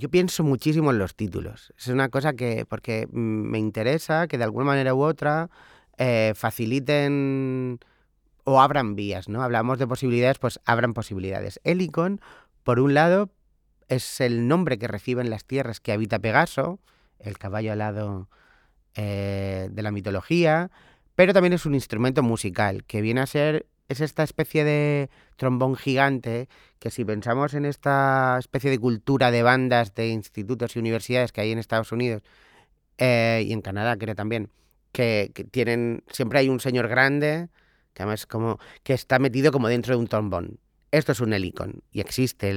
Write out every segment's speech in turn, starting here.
yo pienso muchísimo en los títulos. Es una cosa que, porque me interesa que de alguna manera u otra eh, faciliten o abran vías, ¿no? Hablamos de posibilidades, pues abran posibilidades. Helicon, por un lado, es el nombre que reciben las tierras que habita Pegaso, el caballo alado eh, de la mitología, pero también es un instrumento musical que viene a ser es esta especie de trombón gigante que si pensamos en esta especie de cultura de bandas de institutos y universidades que hay en Estados Unidos eh, y en Canadá creo también, que, tienen, siempre hay un señor grande que además como que está metido como dentro de un trombón. Esto es un helicon y existe,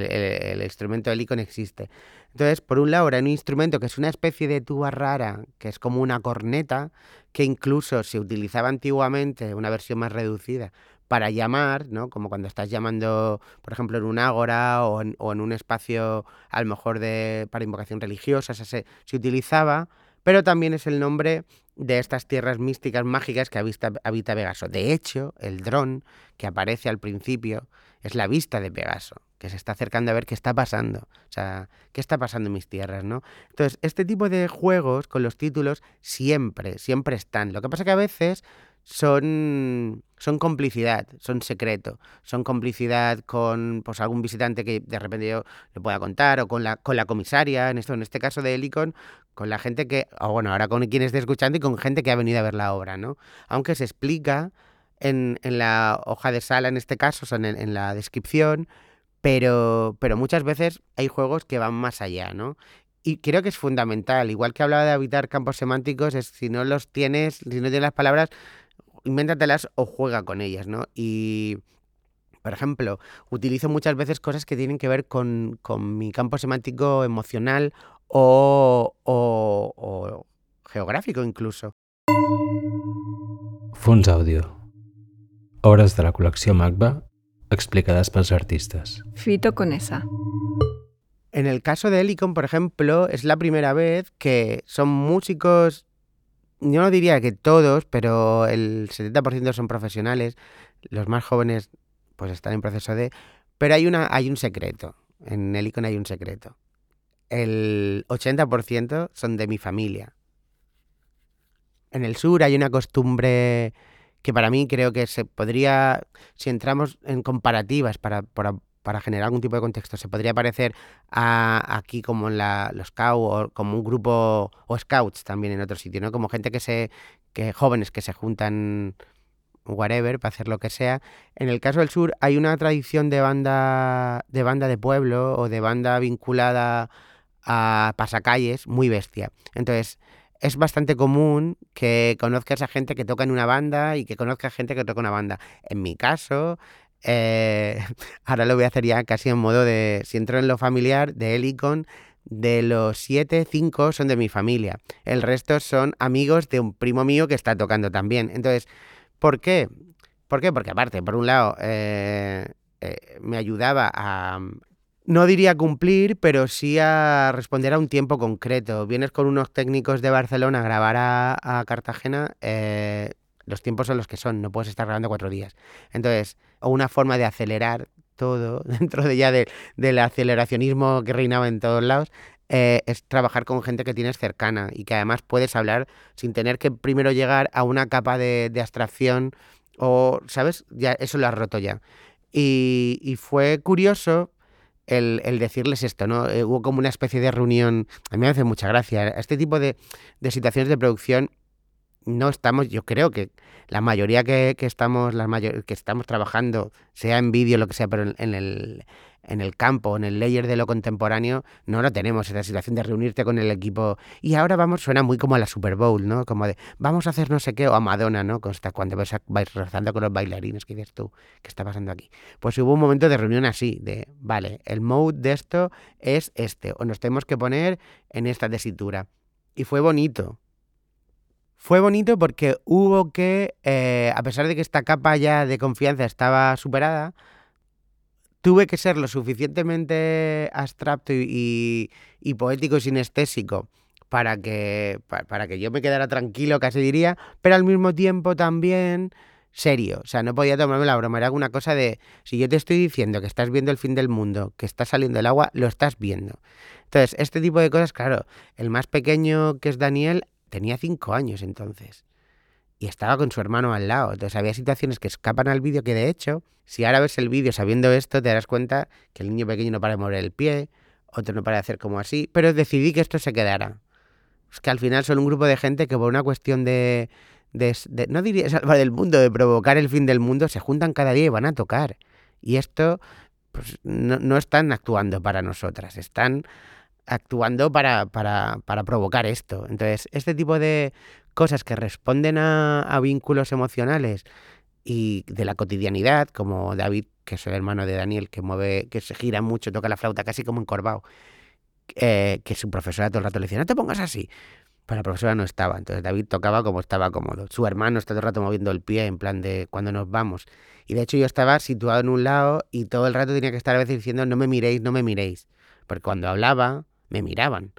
el, instrumento helicon existe. Entonces, por un lado, era un instrumento que es una especie de tuba rara, que es como una corneta, que incluso se utilizaba antiguamente, una versión más reducida, para llamar, ¿no? Como cuando estás llamando, por ejemplo, en un ágora o en, un espacio a lo mejor de, para invocación religiosa, se, se utilizaba, pero también es el nombre de estas tierras místicas mágicas que habita, habita Pegaso. De hecho, el dron que aparece al principio es la vista de Pegaso, que se está acercando a ver qué está pasando. O sea, qué está pasando en mis tierras, ¿no? Entonces, este tipo de juegos con los títulos siempre, siempre están. Lo que pasa que a veces son, son complicidad, son secreto, son complicidad con pues, algún visitante que de repente yo le pueda contar, o con la, con la comisaria, en, esto, en este caso de Helicon, con la gente que, o bueno, ahora con quien esté escuchando y con gente que ha venido a ver la obra, ¿no? Aunque se explica en, en la hoja de sala, en este caso, son en, en la descripción, pero, pero muchas veces hay juegos que van más allá, ¿no? Y creo que es fundamental, igual que hablaba de habitar campos semánticos, es si no los tienes, si no tienes las palabras, invéntatelas o juega con ellas, ¿no? Y, por ejemplo, utilizo muchas veces cosas que tienen que ver con, mi campo semántico emocional o, o, geográfico incluso. Fons audio. Obras de la colección Magba explicadas los artistas. Fito con esa. En el caso de Helicon, por ejemplo, es la primera vez que son músicos yo no diría que todos, pero el 70% son profesionales. Los más jóvenes pues están en proceso de... Pero hay, una, hay un secreto. En el hay un secreto. El 80% son de mi familia. En el sur hay una costumbre que para mí creo que se podría, si entramos en comparativas para, para, para generar algún tipo de contexto. Se podría parecer a, aquí como en la, los scouts o como un grupo, o scouts también en otro sitio, ¿no? Como gente que se, que jóvenes que se juntan whatever, para hacer lo que sea. En el caso del sur hay una tradición de banda, de banda de pueblo o de banda vinculada a pasacalles muy bestia. Entonces, es bastante común que conozcas a gente que toca en una banda y que conozca a gente que toca una banda. En mi caso, eh, ahora lo voy a hacer ya casi en modo de, si entro en lo familiar, de Helicon, de los siete, cinco son de mi familia. El resto son amigos de un primo mío que está tocando también. Entonces, ¿por qué? ¿Por qué? Porque aparte, por un lado, eh, eh, me ayudaba a, no diría cumplir, pero sí a responder a un tiempo concreto. Vienes con unos técnicos de Barcelona a grabar a, Cartagena, los tiempos son los que son, no puedes estar grabando cuatro días. Entonces, una forma de acelerar todo dentro de ya del aceleracionismo que reinaba en todos lados, eh, es trabajar con gente que tienes cercana y que además puedes hablar sin tener que primero llegar a una capa de, abstracción o, ¿sabes? Ya eso lo has roto ya. Y, fue curioso el, decirles esto, ¿no? Eh, hubo como una especie de reunión, a mí me hace mucha gracia, este tipo de, de situaciones de producción no estamos, yo creo que la mayoría que, estamos, la mayor, que estamos trabajando, sea en vídeo, lo que sea, pero en, el, en el campo, en el layer de lo contemporáneo, no lo tenemos, esa situación de reunirte con el equipo. Y ahora vamos, suena muy como a la Super Bowl, ¿no? Como de, vamos a hacer no sé qué, o a Madonna, ¿no? Cuando vais, vais rezando con los bailarines, que dices tú, ¿qué está pasando aquí? Pues hubo un momento de reunión así, de, vale, el mode de esto es este, o nos tenemos que poner en esta tesitura. Y fue bonito, fue bonito porque hubo que, eh, a pesar de que esta capa ya de confianza estaba superada, tuve que ser lo suficientemente abstracto y, poético y sinestésico para que, para, que yo me quedara tranquilo, casi diría, pero al mismo tiempo también serio. O sea, no podía tomarme la broma. Era una cosa de, si yo te estoy diciendo que estás viendo el fin del mundo, que está saliendo el agua, lo estás viendo. Entonces, este tipo de cosas, claro, el más pequeño que es Daniel tenía cinco años entonces. Y estaba con su hermano al lado. Entonces había situaciones que escapan al vídeo que de hecho, si ahora ves el vídeo sabiendo esto, te darás cuenta que el niño pequeño no para de mover el pie, otro no para de hacer como así, pero decidí que esto se quedara. Es que al final son un grupo de gente que por una cuestión de, no diría salvar el mundo, de provocar el fin del mundo, se juntan cada día y van a tocar. Y esto pues, no, están actuando para nosotras, están actuando para, para, para, provocar esto. Entonces, este tipo de cosas que responden a, vínculos emocionales y de la cotidianidad, como David, que es el hermano de Daniel, que mueve, que se gira mucho, toca la flauta casi como encorvado, eh, que su profesora todo el rato le decía, no te pongas así. Pero la profesora no estaba, entonces David tocaba como estaba cómodo. Su hermano está todo el rato moviendo el pie en plan de cuando nos vamos. Y de hecho yo estaba situado en un lado y todo el rato tenía que estar a veces diciendo no me miréis, no me miréis. Porque cuando hablaba me miraban.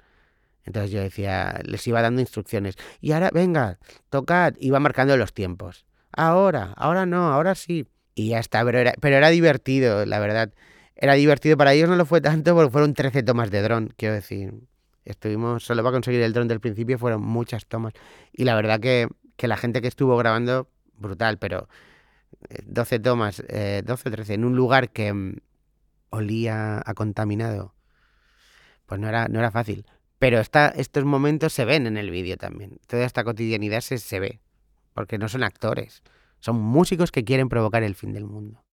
Entonces yo decía, les iba dando instrucciones. Y ahora, venga, tocad. Iba marcando los tiempos. Ahora, ahora no, ahora sí. Y ya está, pero era, pero era divertido, la verdad. Era divertido. Para ellos no lo fue tanto porque fueron 13 tomas de dron, quiero decir. Estuvimos, solo para conseguir el dron del principio fueron muchas tomas. Y la verdad que, que la gente que estuvo grabando, brutal, pero 12 eh, tomas, eh, 12 o 13, en un lugar que mm, olía a contaminado, pues no era, no era fácil. Pero estos momentos se ven en el vídeo también. Toda esta cotidianidad se, se ve, porque no son actores, son músicos que quieren provocar el fin del mundo.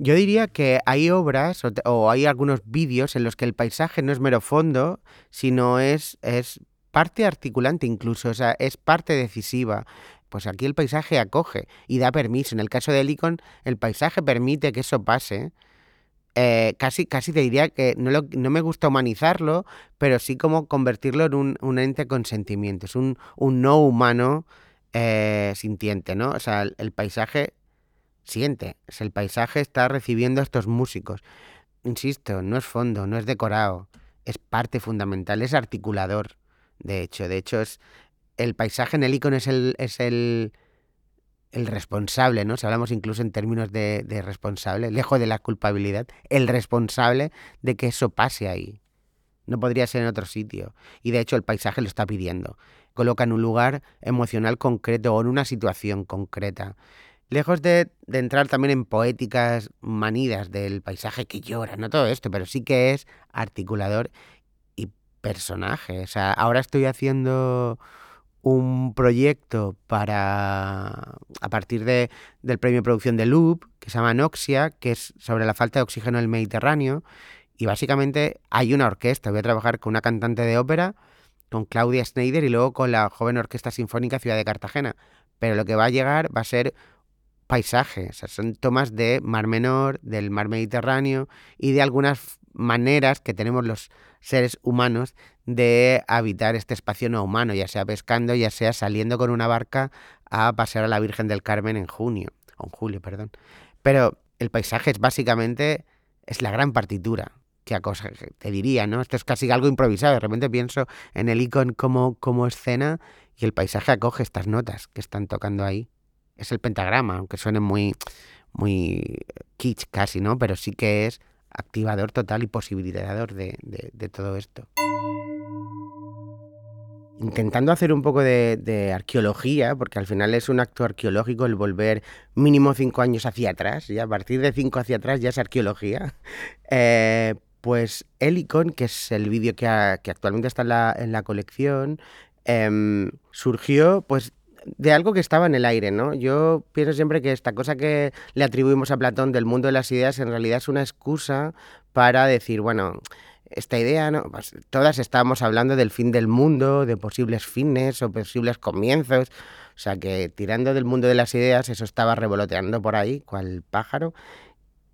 Yo diría que hay obras o, hay algunos vídeos en los que el paisaje no es mero fondo, sino es, es parte articulante incluso, o sea, es parte decisiva. Pues aquí el paisaje acoge y da permiso. En el caso de Helicon, el paisaje permite que eso pase. Eh, casi, casi te diría que no, no, me gusta humanizarlo, pero sí como convertirlo en un, un ente con sentimientos, un, un no humano eh, sintiente, ¿no? O sea, el paisaje siente. Es el paisaje está recibiendo a estos músicos. Insisto, no es fondo, no es decorado, es parte fundamental, es articulador. De hecho, de hecho es el paisaje en el icono es el es el, el responsable, ¿no? Si hablamos incluso en términos de, de responsable, lejos de la culpabilidad, el responsable de que eso pase ahí. No podría ser en otro sitio. Y de hecho el paisaje lo está pidiendo. Coloca en un lugar emocional concreto o en una situación concreta. Lejos de, entrar también en poéticas manidas del paisaje que llora, no todo esto, pero sí que es articulador y personaje. O sea, ahora estoy haciendo un proyecto para, a partir de, del premio producción de Loop, que se llama Noxia, que es sobre la falta de oxígeno en el Mediterráneo. Y básicamente hay una orquesta. Voy a trabajar con una cantante de ópera, con Claudia Schneider y luego con la joven Orquesta Sinfónica Ciudad de Cartagena. Pero lo que va a llegar va a ser paisaje, son tomas de Mar Menor, del Mar Mediterráneo y de algunas maneras que tenemos los seres humanos de habitar este espacio no humano, ya sea pescando, ya sea saliendo con una barca a pasear a la Virgen del Carmen en junio, o en julio, perdón. Pero el paisaje es básicamente, es la gran partitura, que cosa te diría, ¿no? Esto es casi algo improvisado, de repente pienso en el icon como, como escena y el paisaje acoge estas notas que están tocando ahí es el pentagrama, aunque suene muy, muy kitsch casi, ¿no? Pero sí que es activador total y posibilitador de, de, todo esto. Intentando hacer un poco de, arqueología, porque al final es un acto arqueológico el volver mínimo cinco años hacia atrás, y a partir de cinco hacia atrás ya es arqueología. Eh, pues Helicon, que es el vídeo que, actualmente está en la, en la colección, em, surgió pues de algo que estaba en el aire, ¿no? Yo pienso siempre que esta cosa que le atribuimos a Platón del mundo de las ideas en realidad es una excusa para decir, bueno, esta idea, ¿no? Pues todas estábamos hablando del fin del mundo, de posibles fines o posibles comienzos. O sea que tirando del mundo de las ideas, eso estaba revoloteando por ahí, cual pájaro.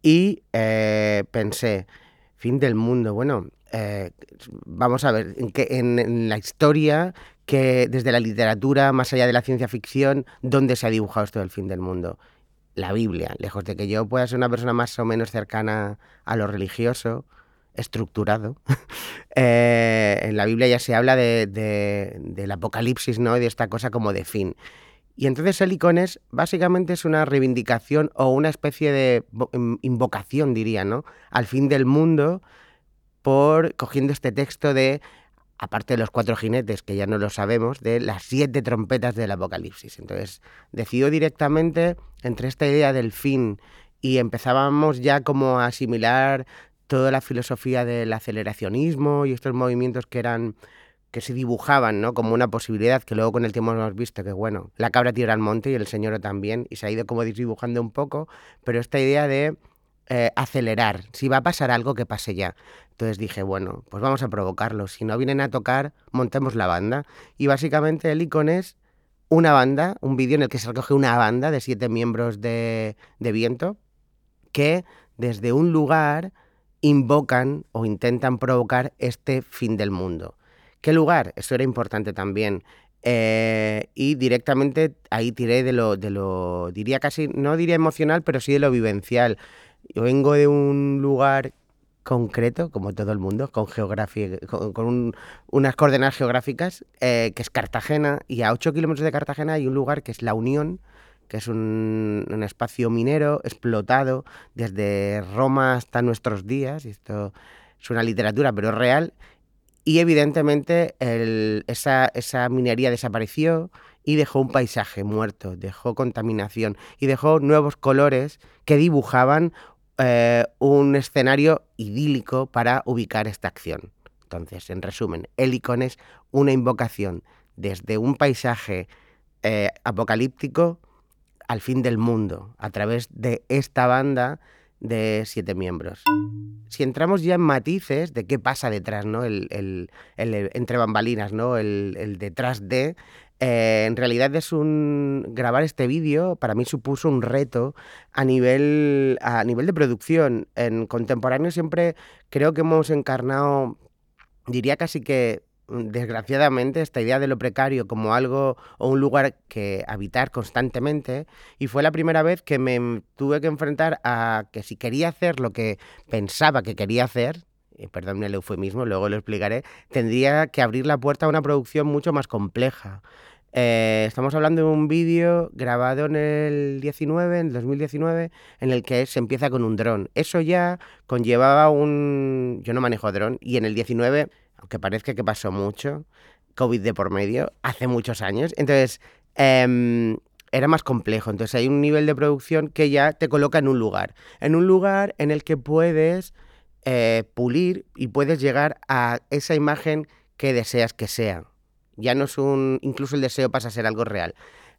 Y eh, pensé, fin del mundo, bueno, eh, vamos a ver, en, que, en, la historia, que desde la literatura, más allá de la ciencia ficción, ¿dónde se ha dibujado esto del fin del mundo? La Biblia, lejos de que yo pueda ser una persona más o menos cercana a lo religioso, estructurado. eh, en la Biblia ya se habla de, de, del apocalipsis, ¿no? Y de esta cosa como de fin. Y entonces el Icones básicamente es una reivindicación o una especie de invocación, diría, ¿no? Al fin del mundo por cogiendo este texto de, aparte de los cuatro jinetes, que ya no lo sabemos, de las siete trompetas del Apocalipsis. Entonces decidió directamente entre esta idea del fin y empezábamos ya como a asimilar toda la filosofía del aceleracionismo y estos movimientos que eran que se dibujaban ¿no? como una posibilidad, que luego con el tiempo hemos visto que, bueno, la cabra tira al monte y el señor también, y se ha ido como dibujando un poco, pero esta idea de eh, acelerar, si va a pasar algo, que pase ya. Entonces dije, bueno, pues vamos a provocarlo, si no vienen a tocar, montemos la banda. Y básicamente el icono es una banda, un vídeo en el que se recoge una banda de siete miembros de, de viento, que desde un lugar invocan o intentan provocar este fin del mundo. ¿Qué lugar? Eso era importante también. Eh, y directamente ahí tiré de lo, de lo, diría casi, no diría emocional, pero sí de lo vivencial. Yo vengo de un lugar concreto, como todo el mundo, con geografía, con, unas coordenadas geográficas, eh, que es Cartagena, y a 8 kilómetros de Cartagena hay un lugar que es La Unión, que es un, espacio minero explotado desde Roma hasta nuestros días, esto es una literatura, pero es real, y evidentemente esa, minería desapareció y dejó un paisaje muerto, dejó contaminación y dejó nuevos colores que dibujaban eh, un escenario idílico para ubicar esta acción. Entonces, en resumen, el icono es una invocación desde un paisaje eh, apocalíptico al fin del mundo, a través de esta banda de siete miembros. Si entramos ya en matices de qué pasa detrás, ¿no? El, el, entre bambalinas, ¿no? El, detrás de. Eh, en realidad es un. Grabar este vídeo para mí supuso un reto a nivel, a nivel de producción. En contemporáneo siempre creo que hemos encarnado, diría casi que desgraciadamente, esta idea de lo precario como algo o un lugar que habitar constantemente y fue la primera vez que me tuve que enfrentar a que si quería hacer lo que pensaba que quería hacer, perdón el eufemismo, luego lo explicaré, tendría que abrir la puerta a una producción mucho más compleja. Eh, estamos hablando de un vídeo grabado en el 19, en 2019, en el que se empieza con un dron. Eso ya conllevaba un... Yo no manejo dron y en el 19 aunque parezca que pasó mucho, COVID de por medio, hace muchos años. Entonces, em, era más complejo. Entonces, hay un nivel de producción que ya te coloca en un lugar. En un lugar en el que puedes eh, pulir y puedes llegar a esa imagen que deseas que sea. Ya no es un. Incluso el deseo pasa a ser algo real.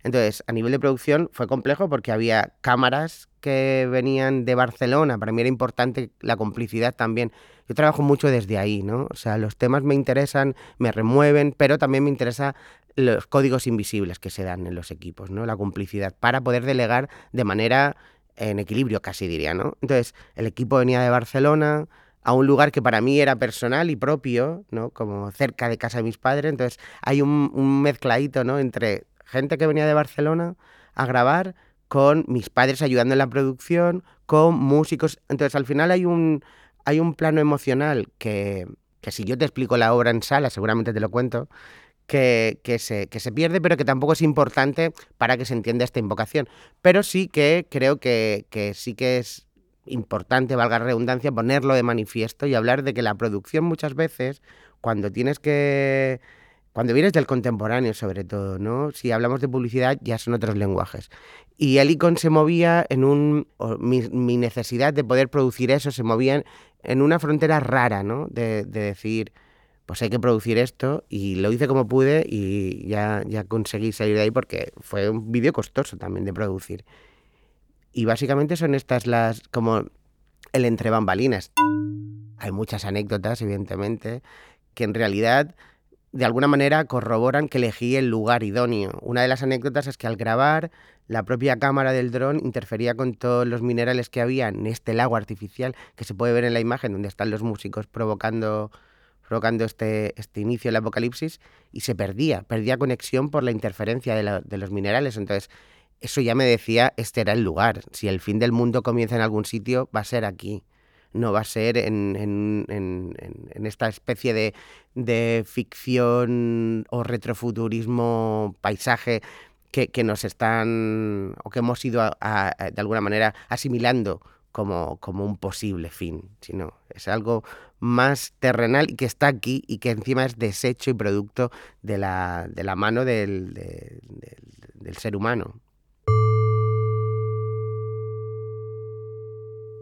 Entonces, a nivel de producción fue complejo porque había cámaras que venían de Barcelona. Para mí era importante la complicidad también. Yo trabajo mucho desde ahí, ¿no? O sea, los temas me interesan, me remueven, pero también me interesa los códigos invisibles que se dan en los equipos, ¿no? La complicidad, para poder delegar de manera en equilibrio, casi diría, ¿no? Entonces, el equipo venía de Barcelona, a un lugar que para mí era personal y propio, ¿no? Como cerca de casa de mis padres. Entonces hay un, mezcladito, ¿no? Entre gente que venía de Barcelona a grabar con mis padres ayudando en la producción, con músicos. Entonces, al final hay un, hay un plano emocional que, que si yo te explico la obra en sala, seguramente te lo cuento, que, que, se, que se pierde, pero que tampoco es importante para que se entienda esta invocación. Pero sí que creo que, que sí que es importante, valga la redundancia, ponerlo de manifiesto y hablar de que la producción muchas veces, cuando tienes que cuando vienes del contemporáneo, sobre todo, ¿no? Si hablamos de publicidad, ya son otros lenguajes. Y el icon se movía en un. Mi, necesidad de poder producir eso se movía en, una frontera rara, ¿no? De, decir, pues hay que producir esto. Y lo hice como pude y ya, ya conseguí salir de ahí porque fue un vídeo costoso también de producir. Y básicamente son estas las. como el entre bambalinas. Hay muchas anécdotas, evidentemente, que en realidad de alguna manera corroboran que elegí el lugar idóneo. Una de las anécdotas es que al grabar, la propia cámara del dron interfería con todos los minerales que había en este lago artificial que se puede ver en la imagen donde están los músicos provocando, provocando este, este inicio del apocalipsis y se perdía, perdía conexión por la interferencia de, de los minerales. Entonces, eso ya me decía, este era el lugar. Si el fin del mundo comienza en algún sitio, va a ser aquí no va a ser en, en, en, esta especie de, de, ficción o retrofuturismo paisaje que, que, nos están o que hemos ido a, de alguna manera asimilando como, como un posible fin, sino es algo más terrenal y que está aquí y que encima es desecho y producto de la, de la mano del, de, de, del ser humano.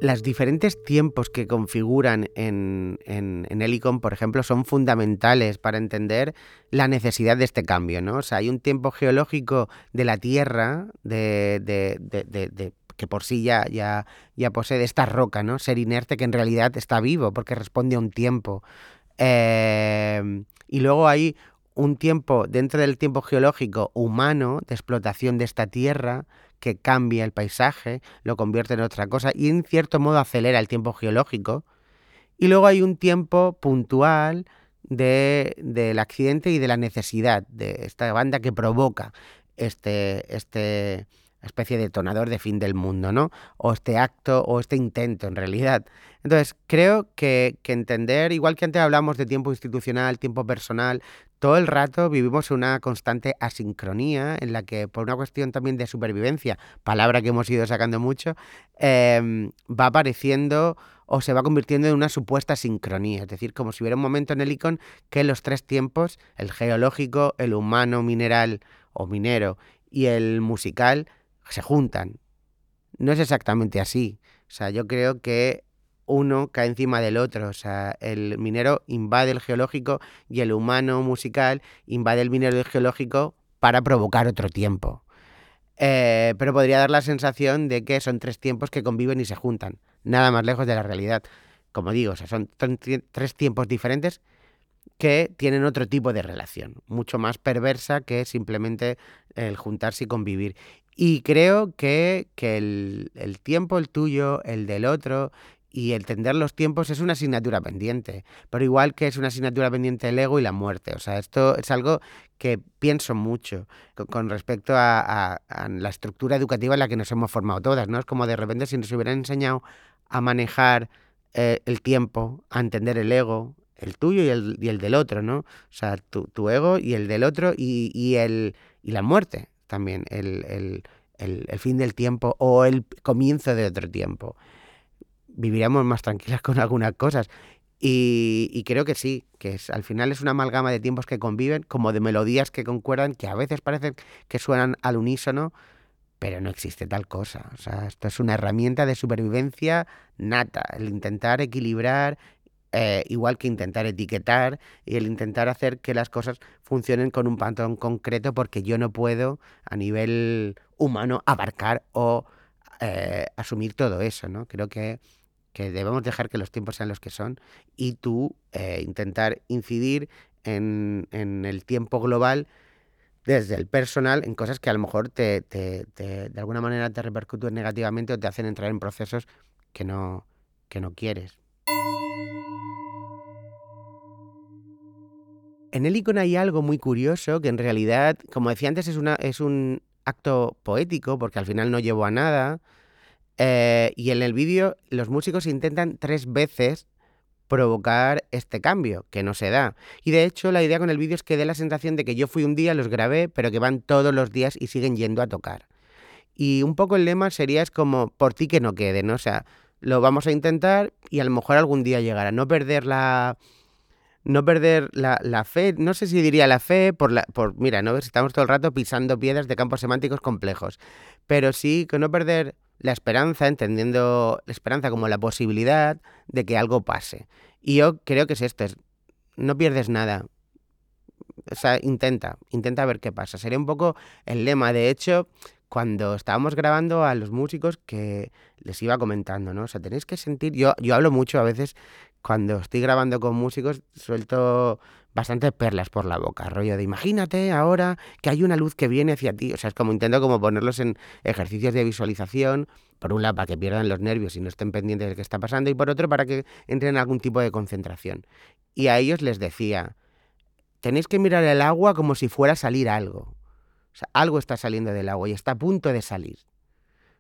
Los diferentes tiempos que configuran en, en, Helicon, por ejemplo, son fundamentales para entender la necesidad de este cambio, ¿no? O sea, hay un tiempo geológico de la Tierra, de, de, de que por sí ya, ya, ya posee esta roca, ¿no? Ser inerte que en realidad está vivo porque responde a un tiempo. Eh, y luego hay un tiempo dentro del tiempo geológico humano de explotación de esta tierra que cambia el paisaje, lo convierte en otra cosa y en cierto modo acelera el tiempo geológico. Y luego hay un tiempo puntual de, del accidente y de la necesidad de esta banda que provoca este, este especie de detonador de fin del mundo, ¿no? O este acto o este intento en realidad. Entonces, creo que, entender, igual que antes hablamos de tiempo institucional, tiempo personal, todo el rato vivimos una constante asincronía en la que por una cuestión también de supervivencia, palabra que hemos ido sacando mucho, eh, va apareciendo o se va convirtiendo en una supuesta sincronía. Es decir, como si hubiera un momento en el icon que los tres tiempos, el geológico, el humano, mineral o minero y el musical, se juntan. No es exactamente así. O sea, yo creo que uno cae encima del otro. O sea, el minero invade el geológico y el humano musical invade el minero geológico para provocar otro tiempo. Eh, pero podría dar la sensación de que son tres tiempos que conviven y se juntan. Nada más lejos de la realidad. Como digo, o sea, son tres tiempos diferentes que tienen otro tipo de relación, mucho más perversa que simplemente el juntarse y convivir. Y creo que, que el, tiempo, el tuyo, el del otro, y entender los tiempos es una asignatura pendiente, pero igual que es una asignatura pendiente el ego y la muerte. O sea, esto es algo que pienso mucho con, respecto a, la estructura educativa en la que nos hemos formado todas, ¿no? Es como de repente si nos hubieran enseñado a manejar eh, el tiempo, a entender el ego, el tuyo y el, del otro, ¿no? O sea, tu, ego y el del otro y, el, y la muerte también, el fin del tiempo o el comienzo de otro tiempo viviríamos más tranquilas con algunas cosas. Y, creo que sí, que es, al final es una amalgama de tiempos que conviven, como de melodías que concuerdan, que a veces parecen que suenan al unísono, pero no existe tal cosa. O sea, esto es una herramienta de supervivencia nata, el intentar equilibrar, eh, igual que intentar etiquetar y el intentar hacer que las cosas funcionen con un patrón concreto, porque yo no puedo a nivel humano abarcar o eh, asumir todo eso, ¿no? Creo que que debemos dejar que los tiempos sean los que son y tú eh, intentar incidir en, en, el tiempo global desde el personal en cosas que a lo mejor te, te, de alguna manera te repercuten negativamente o te hacen entrar en procesos que no, que no quieres. En el icono hay algo muy curioso que en realidad, como decía antes, es, una, es un acto poético porque al final no llevó a nada, eh, y en el vídeo los músicos intentan tres veces provocar este cambio, que no se da. Y de hecho la idea con el vídeo es que dé la sensación de que yo fui un día, los grabé, pero que van todos los días y siguen yendo a tocar. Y un poco el lema sería es como, por ti que no quede, ¿no? O sea, lo vamos a intentar y a lo mejor algún día llegará. No perder la... No perder la, la fe, no sé si diría la fe, por, la, por mira, ¿no? Estamos todo el rato pisando piedras de campos semánticos complejos, pero sí que no perder la esperanza, entendiendo la esperanza como la posibilidad de que algo pase. Y yo creo que es esto, es, no pierdes nada. O sea, intenta, intenta ver qué pasa. Sería un poco el lema. De hecho, cuando estábamos grabando a los músicos que les iba comentando, ¿no? O sea, tenéis que sentir, yo, yo hablo mucho a veces cuando estoy grabando con músicos, suelto bastantes perlas por la boca, rollo de imagínate ahora que hay una luz que viene hacia ti, o sea, es como intento como ponerlos en ejercicios de visualización, por un lado para que pierdan los nervios y no estén pendientes de qué está pasando, y por otro para que entren en algún tipo de concentración. Y a ellos les decía, tenéis que mirar el agua como si fuera a salir algo. O sea, algo está saliendo del agua y está a punto de salir.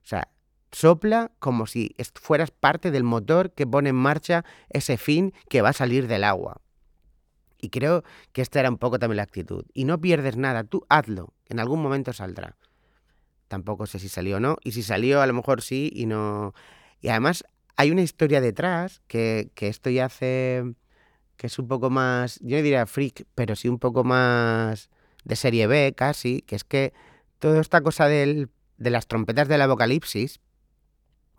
O sea, sopla como si fueras parte del motor que pone en marcha ese fin que va a salir del agua. Y creo que esta era un poco también la actitud. Y no pierdes nada, tú hazlo, en algún momento saldrá. Tampoco sé si salió o no, y si salió a lo mejor sí y no... Y además hay una historia detrás que, que esto ya hace que es un poco más, yo no diría freak, pero sí un poco más de serie B casi, que es que toda esta cosa del, de las trompetas del apocalipsis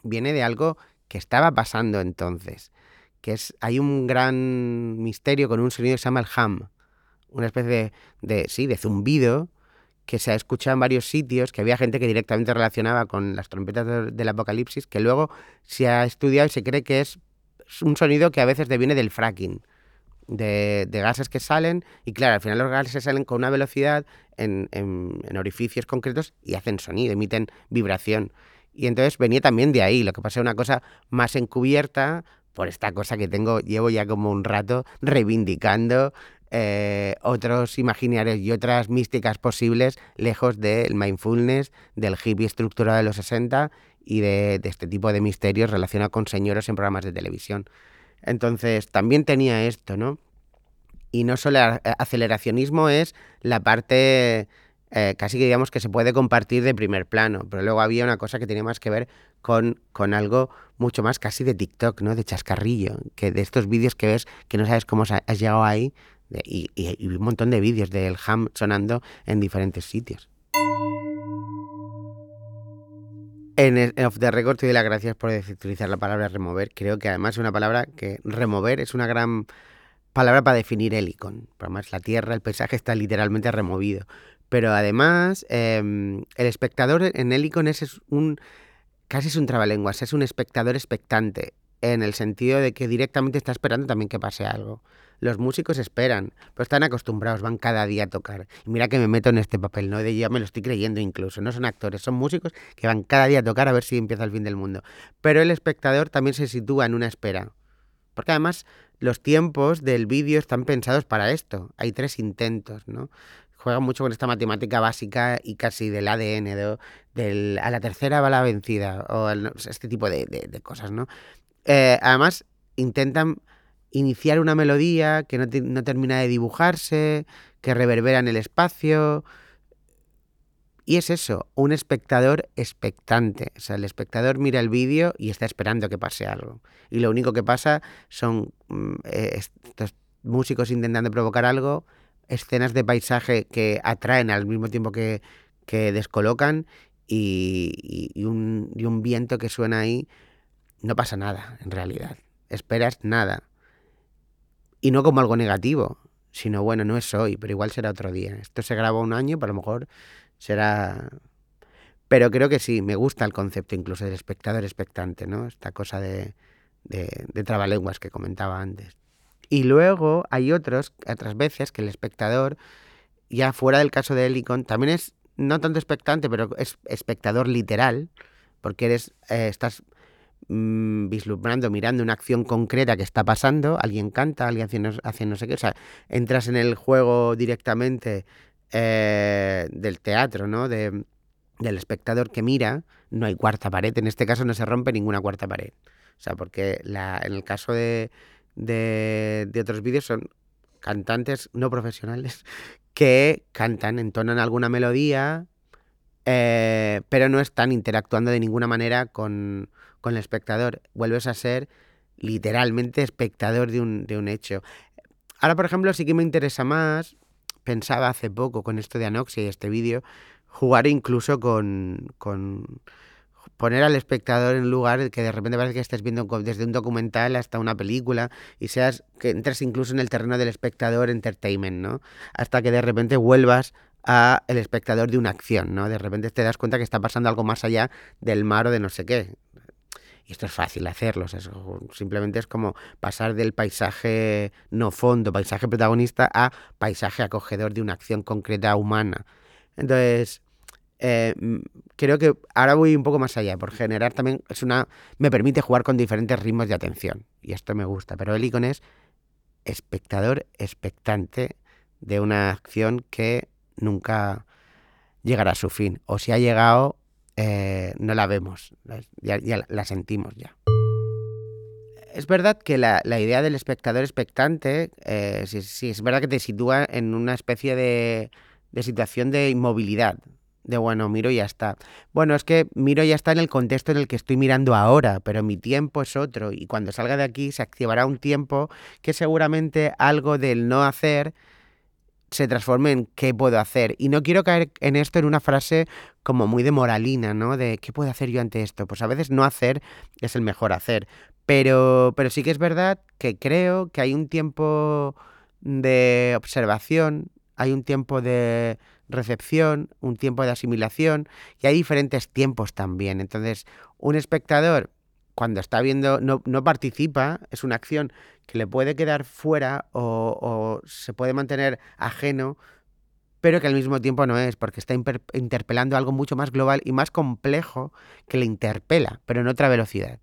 viene de algo que estaba pasando entonces, que es, hay un gran misterio con un sonido que se llama el ham, una especie de, de sí, de zumbido que se ha escuchado en varios sitios, que había gente que directamente relacionaba con las trompetas del, apocalipsis, que luego se ha estudiado y se cree que es un sonido que a veces deviene del fracking de, gases que salen y claro, al final los gases salen con una velocidad en, en, en, orificios concretos y hacen sonido, emiten vibración. Y entonces venía también de ahí, lo que pasa es una cosa más encubierta por esta cosa que tengo, llevo ya como un rato reivindicando eh, otros imaginarios y otras místicas posibles lejos del mindfulness, del hippie estructurado de los 60 y de, de este tipo de misterios relacionados con señoros en programas de televisión. Entonces, también tenía esto, ¿no? Y no solo el aceleracionismo es la parte eh, casi que digamos que se puede compartir de primer plano, pero luego había una cosa que tenía más que ver con, con algo mucho más casi de TikTok, ¿no? De chascarrillo, que de estos vídeos que ves que no sabes cómo has llegado ahí y, y, y, un montón de vídeos del ham sonando en diferentes sitios. En, el, en Off the Record te doy las gracias por utilizar la palabra remover. Creo que además es una palabra que remover es una gran palabra para definir Helicon. Además, la tierra, el paisaje está literalmente removido. Pero además, eh, el espectador en Helicon es, es un. casi es un trabalenguas, es un espectador expectante. En el sentido de que directamente está esperando también que pase algo. Los músicos esperan, pero están acostumbrados, van cada día a tocar. Y mira que me meto en este papel, ¿no? De ya me lo estoy creyendo incluso. No son actores, son músicos que van cada día a tocar a ver si empieza el fin del mundo. Pero el espectador también se sitúa en una espera. Porque además los tiempos del vídeo están pensados para esto. Hay tres intentos, ¿no? Juegan mucho con esta matemática básica y casi del ADN, de, del, a la tercera va la vencida, o el, este tipo de, de, de cosas, ¿no? Eh, además, intentan iniciar una melodía que no, te, no, termina de dibujarse, que reverbera en el espacio. Y es eso, un espectador expectante. O sea, el espectador mira el vídeo y está esperando que pase algo. Y lo único que pasa son eh, estos músicos intentando provocar algo, escenas de paisaje que atraen al mismo tiempo que, que descolocan y, y, y, un, y un viento que suena ahí. No pasa nada, en realidad. Esperas nada y no como algo negativo, sino bueno, no es hoy, pero igual será otro día. Esto se graba un año, pero a lo mejor será... Pero creo que sí, me gusta el concepto incluso del espectador expectante, ¿no? Esta cosa de, de, de trabalenguas que comentaba antes. Y luego hay otros, otras veces que el espectador, ya fuera del caso de Helicon, también es no tanto expectante, pero es espectador literal, porque eres, eh, estás mmm, vislumbrando, mirando una acción concreta que está pasando, alguien canta, alguien hace no, no sé qué, o sea, entras en el juego directamente eh, del teatro, ¿no? De, del espectador que mira, no hay cuarta pared, en este caso no se rompe ninguna cuarta pared. O sea, porque la, en el caso de, de, de otros vídeos son cantantes no profesionales que cantan, entonan alguna melodía, eh, pero no están interactuando de ninguna manera con, con el espectador. Vuelves a ser literalmente espectador de un, de un hecho. Ahora, por ejemplo, sí que me interesa más, pensaba hace poco con esto de Anoxia y este vídeo, jugar incluso con, con poner al espectador en lugar que de repente parece que estés viendo desde un documental hasta una película y seas que entres incluso en el terreno del espectador entertainment, ¿no? Hasta que de repente vuelvas a el espectador de una acción, ¿no? De repente te das cuenta que está pasando algo más allá del mar o de no sé qué. Y esto es fácil hacerlo, simplemente es como pasar del paisaje no fondo, paisaje protagonista, a paisaje acogedor de una acción concreta humana. Entonces, eh, creo que ahora voy un poco más allá, por generar también, es una, me permite jugar con diferentes ritmos de atención, y esto me gusta, pero el icono es espectador expectante de una acción que nunca llegará a su fin, o si ha llegado, eh, no la vemos, ya, la sentimos ya. Es verdad que la, la idea del espectador expectante, eh, sí, sí, es verdad que te sitúa en una especie de, de situación de inmovilidad, de bueno, miro y ya está. Bueno, es que miro ya está en el contexto en el que estoy mirando ahora, pero mi tiempo es otro y cuando salga de aquí se activará un tiempo que seguramente algo del no hacer se transforme en qué puedo hacer. Y no quiero caer en esto en una frase como muy de moralina, ¿no? De qué puedo hacer yo ante esto. Pues a veces no hacer es el mejor hacer. Pero, pero sí que es verdad que creo que hay un tiempo de observación, hay un tiempo de recepción, un tiempo de asimilación y hay diferentes tiempos también. Entonces, un espectador cuando está viendo, no, no participa, es una acción que le puede quedar fuera o, se puede mantener ajeno, pero que al mismo tiempo no es, porque está interpelando algo mucho más global y más complejo que le interpela, pero en otra velocidad.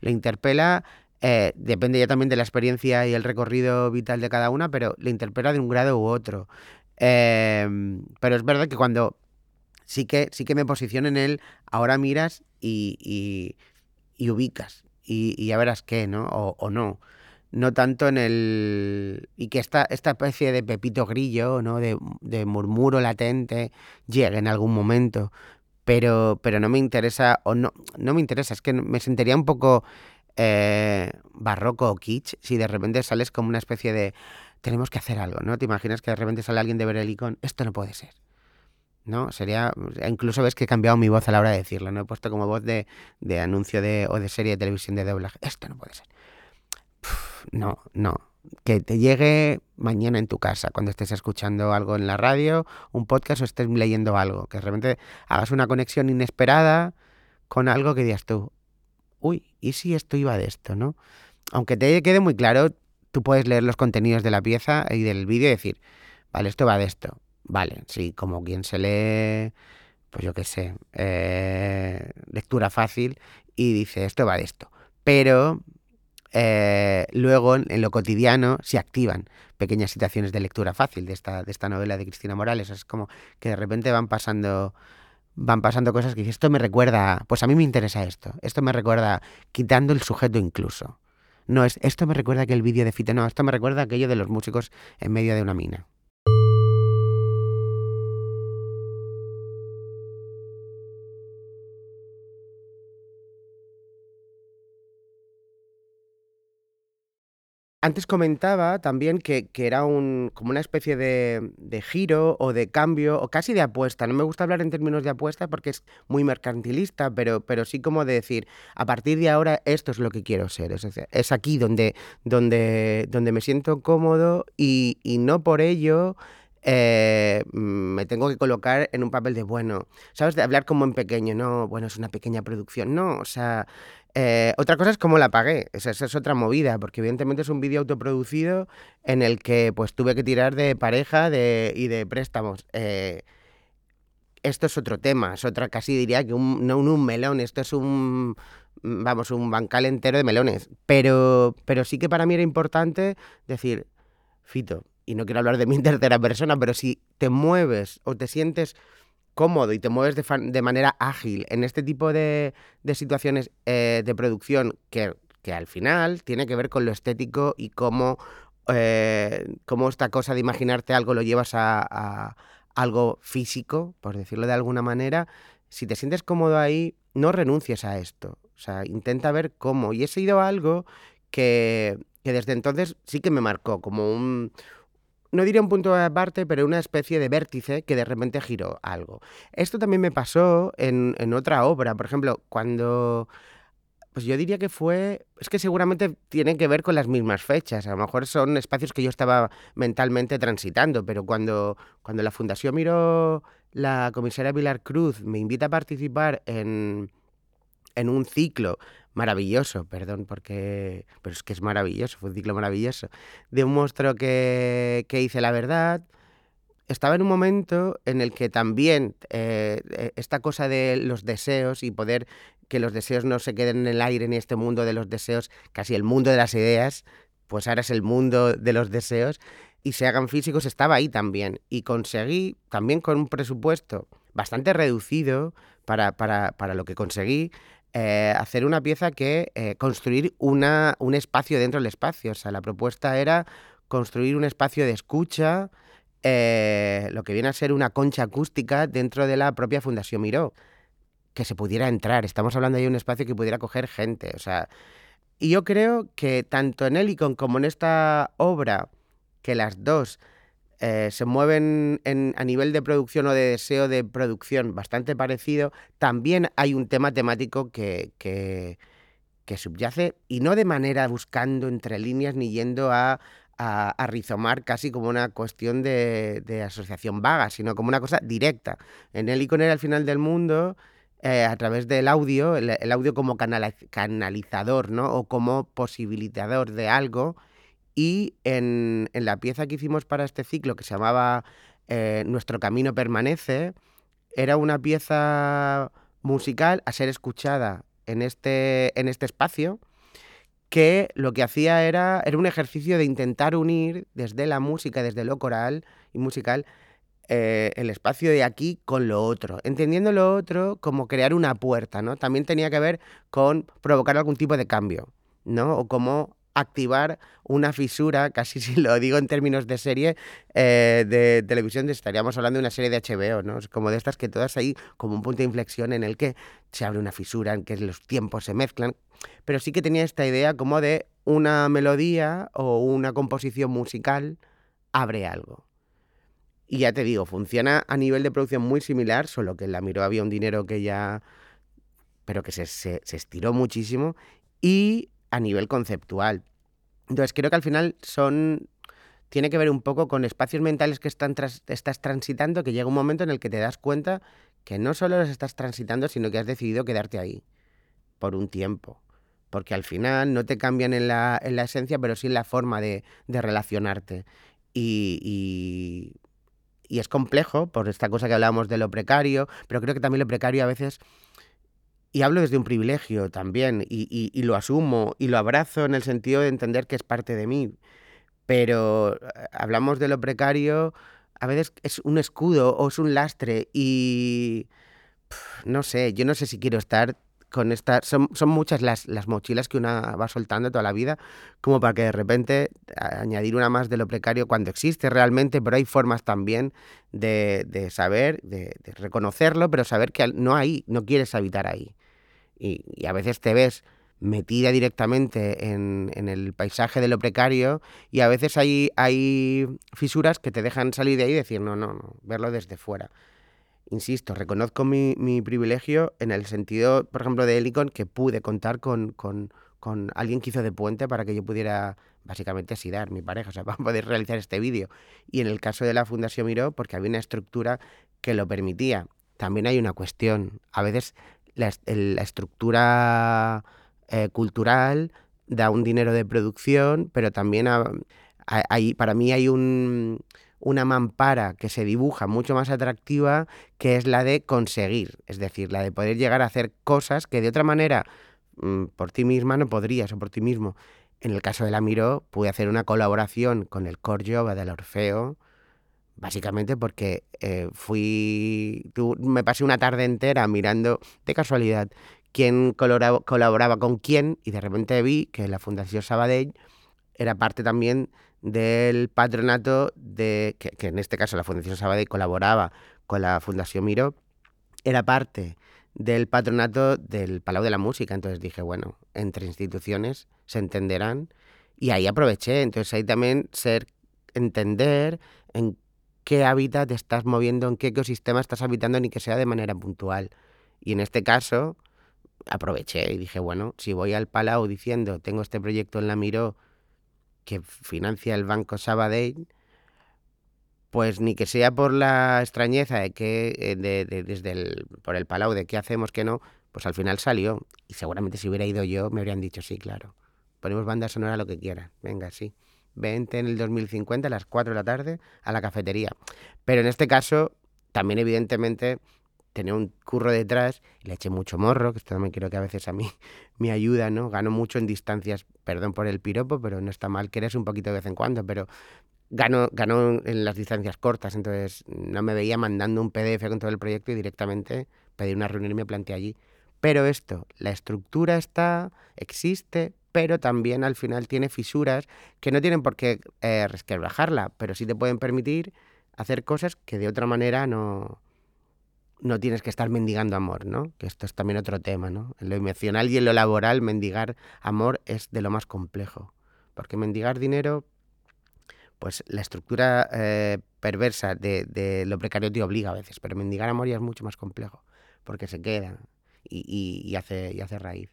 Le interpela, eh, depende ya también de la experiencia y el recorrido vital de cada una, pero le interpela de un grado u otro. Em, pero es verdad que cuando sí que, sí que me posiciono en él, ahora miras y- y ubicas y, y ya verás qué, ¿no? O, no. No tanto en el... Y que esta, esta especie de pepito grillo, ¿no? De, de murmuro latente llegue en algún momento. Pero, pero no me interesa, o no, no me interesa, es que me sentiría un poco eh, barroco o kitsch si de repente sales como una especie de tenemos que hacer algo, ¿no? Te imaginas que de repente sale alguien de ver el icon, esto no puede ser. ¿No? Sería, incluso ves que he cambiado mi voz a la hora de decirlo, ¿no? He puesto como voz de, de anuncio de, o de serie de televisión de doblaje. Esto no puede ser. No, no. Que te llegue mañana en tu casa, cuando estés escuchando algo en la radio, un podcast o estés leyendo algo, que de repente hagas una conexión inesperada con algo que digas tú, uy, ¿y si esto iba de esto, no? Aunque te quede muy claro, tú puedes leer los contenidos de la pieza y del vídeo y decir, vale, esto va de esto. Vale, sí, como quien se lee, pues yo qué sé, eh, lectura fácil y dice, esto va de esto. Pero eh, luego en, lo cotidiano se activan pequeñas situaciones de lectura fácil de esta, de esta novela de Cristina Morales. Es como que de repente van pasando van pasando cosas que esto me recuerda, pues a mí me interesa esto, esto me recuerda, quitando el sujeto incluso. No es, esto me recuerda que el vídeo de Fite, no, esto me recuerda aquello de los músicos en medio de una mina. Antes comentaba también que, era un, como una especie de, giro o de cambio o casi de apuesta. No me gusta hablar en términos de apuesta porque es muy mercantilista, pero, pero sí como de decir, a partir de ahora esto es lo que quiero ser. Es, es aquí donde, donde, donde me siento cómodo y, y no por ello eh, me tengo que colocar en un papel de bueno, ¿sabes? De hablar como en pequeño, no, bueno, es una pequeña producción, no, o sea, eh, otra cosa es cómo la pagué, esa, es otra movida, porque evidentemente es un vídeo autoproducido en el que pues tuve que tirar de pareja de, y de préstamos. Eh, esto es otro tema, es otra, casi diría que un, no un, melón, esto es un, vamos, un bancal entero de melones, pero, pero sí que para mí era importante decir, Fito, y no quiero hablar de en tercera persona, pero si te mueves o te sientes cómodo y te mueves de, manera ágil en este tipo de, de situaciones eh, de producción que, que, al final tiene que ver con lo estético y cómo, eh, cómo esta cosa de imaginarte algo lo llevas a, a, algo físico, por decirlo de alguna manera, si te sientes cómodo ahí, no renuncies a esto. O sea, intenta ver cómo. Y he sido algo que, que desde entonces sí que me marcó como un, no diría un punto de aparte, pero una especie de vértice que de repente giró algo. Esto también me pasó en, en, otra obra, por ejemplo, cuando... Pues yo diría que fue... Es que seguramente tienen que ver con las mismas fechas, a lo mejor son espacios que yo estaba mentalmente transitando, pero cuando, cuando la Fundación Miró, la comisaria Pilar Cruz me invita a participar en, en un ciclo maravilloso, perdón, porque. Pero es que es maravilloso, fue un ciclo maravilloso. De un monstruo que, que hice la verdad. Estaba en un momento en el que también eh, esta cosa de los deseos y poder que los deseos no se queden en el aire en este mundo de los deseos, casi el mundo de las ideas, pues ahora es el mundo de los deseos, y se hagan físicos, estaba ahí también. Y conseguí, también con un presupuesto bastante reducido para, para, para lo que conseguí, eh, hacer una pieza que eh, construir una, un espacio dentro del espacio. O sea, la propuesta era construir un espacio de escucha, eh, lo que viene a ser una concha acústica dentro de la propia Fundación Miró, que se pudiera entrar. Estamos hablando de un espacio que pudiera coger gente. O sea, y yo creo que tanto en Helicon como en esta obra, que las dos eh, se mueven en, a nivel de producción o de deseo de producción bastante parecido, también hay un tema temático que, que, subyace y no de manera buscando entre líneas ni yendo a, a, rizomar casi como una cuestión de, de, asociación vaga, sino como una cosa directa. En Helicon era el final del mundo. Eh, a través del audio, el, el audio como canal, canalizador, ¿no? O como posibilitador de algo, y en, en, la pieza que hicimos para este ciclo, que se llamaba eh, Nuestro Camino Permanece, era una pieza musical a ser escuchada en este, en este espacio, que lo que hacía era, era un ejercicio de intentar unir desde la música, desde lo coral y musical, eh, el espacio de aquí con lo otro, entendiendo lo otro como crear una puerta, ¿no? También tenía que ver con provocar algún tipo de cambio, ¿no? O como activar una fisura, casi si lo digo en términos de serie eh, de televisión, estaríamos hablando de una serie de HBO, ¿no? Como de estas que todas ahí como un punto de inflexión en el que se abre una fisura, en que los tiempos se mezclan, pero sí que tenía esta idea como de una melodía o una composición musical abre algo. Y ya te digo, funciona a nivel de producción muy similar, solo que en la Miró había un dinero que ya... pero que se, se, se estiró muchísimo y a nivel conceptual. Entonces creo que al final son tiene que ver un poco con espacios mentales que estás transitando, que llega un momento en el que te das cuenta que no solo los estás transitando, sino que has decidido quedarte ahí por un tiempo. Porque al final no te cambian en la, en la esencia, pero sí en la forma de, de relacionarte. Y, y, y, es complejo por esta cosa que hablábamos de lo precario, pero creo que también lo precario a veces y hablo desde un privilegio también, y, lo asumo y lo abrazo en el sentido de entender que es parte de mí. Pero eh, hablamos de lo precario, a veces es un escudo o es un lastre y no sé, yo no sé si quiero estar con esta... Son, son muchas las, las, mochilas que una va soltando toda la vida, como para que de repente añadir una más de lo precario cuando existe realmente, pero hay formas también de, de saber, de reconocerlo, pero saber que no hay, no quieres habitar ahí y, a veces te ves metida directamente en, en, el paisaje de lo precario y a veces hay, hay fisuras que te dejan salir de ahí y decir, no, no, no, verlo desde fuera. Insisto, reconozco mi, mi privilegio en el sentido, por ejemplo, de Helicon, que pude contar con, con, con, alguien que hizo de puente para que yo pudiera básicamente dar mi pareja, o sea, para poder realizar este vídeo. Y en el caso de la Fundación Miró, porque había una estructura que lo permitía. También hay una cuestión, a veces la, estructura eh, cultural da un dinero de producción, pero también para mí hay un, una mampara que se dibuja mucho más atractiva, que es la de conseguir, es decir, la de poder llegar a hacer cosas que de otra manera mmm, por ti misma no podrías o por ti mismo. En el caso de la Miró, pude hacer una colaboración con el Corjova del Orfeo, Básicamente porque eh, fui. Tu, me pasé una tarde entera mirando de casualidad quién colaboraba con quién y de repente vi que la Fundación Sabadell era parte también del patronato de. Que, que en este caso la Fundación Sabadell colaboraba con la Fundación Miro, era parte del patronato del Palau de la Música. Entonces dije, bueno, entre instituciones se entenderán. Y ahí aproveché. Entonces ahí también ser entender en qué hábitat estás moviendo, en qué ecosistema estás habitando, ni que sea de manera puntual. Y en este caso, aproveché y dije, bueno, si voy al Palau diciendo, tengo este proyecto en la Miró que financia el Banco Sabadell, pues ni que sea por la extrañeza de que eh, de, de, desde el, por el Palau de qué hacemos, qué no, pues al final salió. Y seguramente si hubiera ido yo me habrían dicho, sí, claro, ponemos banda sonora lo que quieran, venga, sí vente en el 2050 a las 4 de la tarde a la cafetería. Pero en este caso, también evidentemente tenía un curro detrás, le eché mucho morro, que esto también creo que a veces a mí me ayuda, ¿no? Gano mucho en distancias, perdón por el piropo, pero no está mal que eres un poquito de vez en cuando, pero gano, gano en las distancias cortas, entonces no me veía mandando un PDF con todo el proyecto y directamente pedir una reunión y me planteé allí Pero esto, la estructura está, existe, pero también al final tiene fisuras que no tienen por qué eh, resquebrajarla, pero sí te pueden permitir hacer cosas que de otra manera no, no tienes que estar mendigando amor, ¿no? Que esto es también otro tema, ¿no? En lo emocional y en lo laboral, mendigar amor es de lo más complejo. Porque mendigar dinero, pues la estructura eh, perversa de, de, lo precario te obliga a veces, pero mendigar amor ya es mucho más complejo, porque se queda y, y, hace, y hace raíz.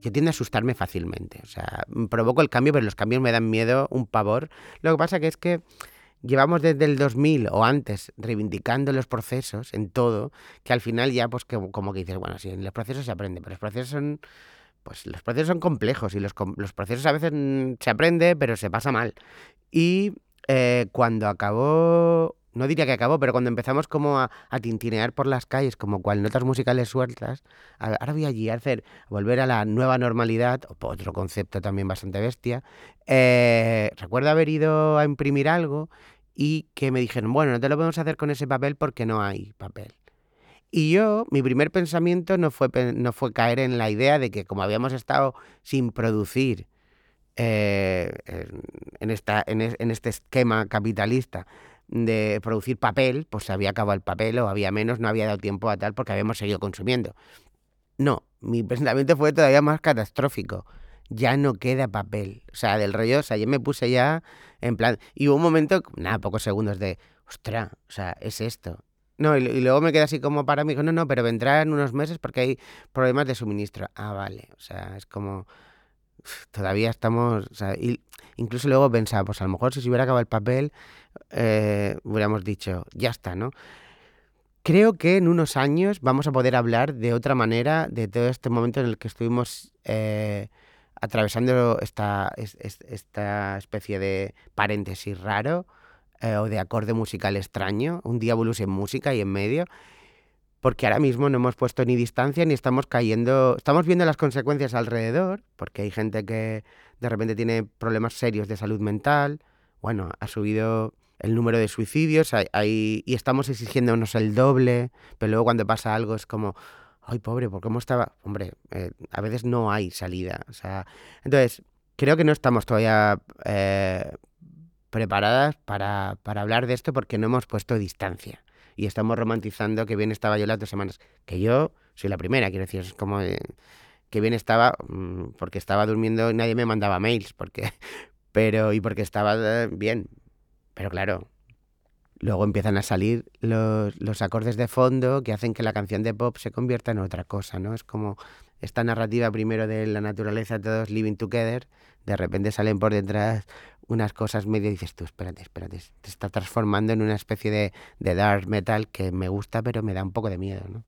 Yo tiendo a asustarme fácilmente, o sea, provoco el cambio, pero los cambios me dan miedo, un pavor. Lo que pasa es que llevamos desde el 2000 o antes reivindicando los procesos en todo, que al final ya pues como que dices, bueno, sí, en los procesos se aprende, pero los procesos son pues los procesos son complejos y los, los procesos a veces mm, se aprende, pero se pasa mal. Y eh, cuando acabó no diría que acabó, pero cuando empezamos como a, tintinear por las calles, como cual notas musicales sueltas, ahora voy allí a hacer, volver a la nueva normalidad, otro concepto también bastante bestia. Eh, recuerdo haber ido a imprimir algo y que me dijeron, bueno, no te lo podemos hacer con ese papel porque no hay papel. Y yo, mi primer pensamiento no fue, no fue caer en la idea de que como habíamos estado sin producir eh, en, esta, en este esquema capitalista, de producir papel, pues se había acabado el papel o había menos, no había dado tiempo a tal porque habíamos seguido consumiendo. No, mi pensamiento fue todavía más catastrófico. Ya no queda papel. O sea, del rollo, o sea, yo me puse ya en plan. Y hubo un momento, nada, pocos segundos de, ostra, o sea, es esto. No, y, luego me quedé así como para mí, no, no, pero vendrá en unos meses porque hay problemas de suministro. Ah, vale, o sea, es como, todavía estamos, o sea, y incluso luego pensaba, pues a lo mejor si se hubiera acabado el papel, eh, hubiéramos dicho, ya está, ¿no? Creo que en unos años vamos a poder hablar de otra manera de todo este momento en el que estuvimos eh, atravesando esta, esta especie de paréntesis raro eh, o de acorde musical extraño, un diabolus en música y en medio, porque ahora mismo no hemos puesto ni distancia ni estamos cayendo, estamos viendo las consecuencias alrededor, porque hay gente que de repente tiene problemas serios de salud mental, bueno, ha subido el número de suicidios hay, hay, y estamos exigiéndonos el doble, pero luego cuando pasa algo es como, ay pobre, ¿por cómo estaba? Hombre, eh, a veces no hay salida, o sea, entonces creo que no estamos todavía eh, preparadas para, para hablar de esto porque no hemos puesto distancia y estamos romantizando que bien estaba yo las dos semanas. Que yo soy la primera, quiero decir, es como de, que bien estaba mmm, porque estaba durmiendo y nadie me mandaba mails, porque, pero y porque estaba eh, bien. Pero claro, luego empiezan a salir los, los acordes de fondo que hacen que la canción de pop se convierta en otra cosa, ¿no? Es como esta narrativa primero de la naturaleza, todos living together, de repente salen por detrás unas cosas medio dices tú, espérate, espérate, te está transformando en una especie de, de dark metal que me gusta pero me da un poco de miedo, ¿no?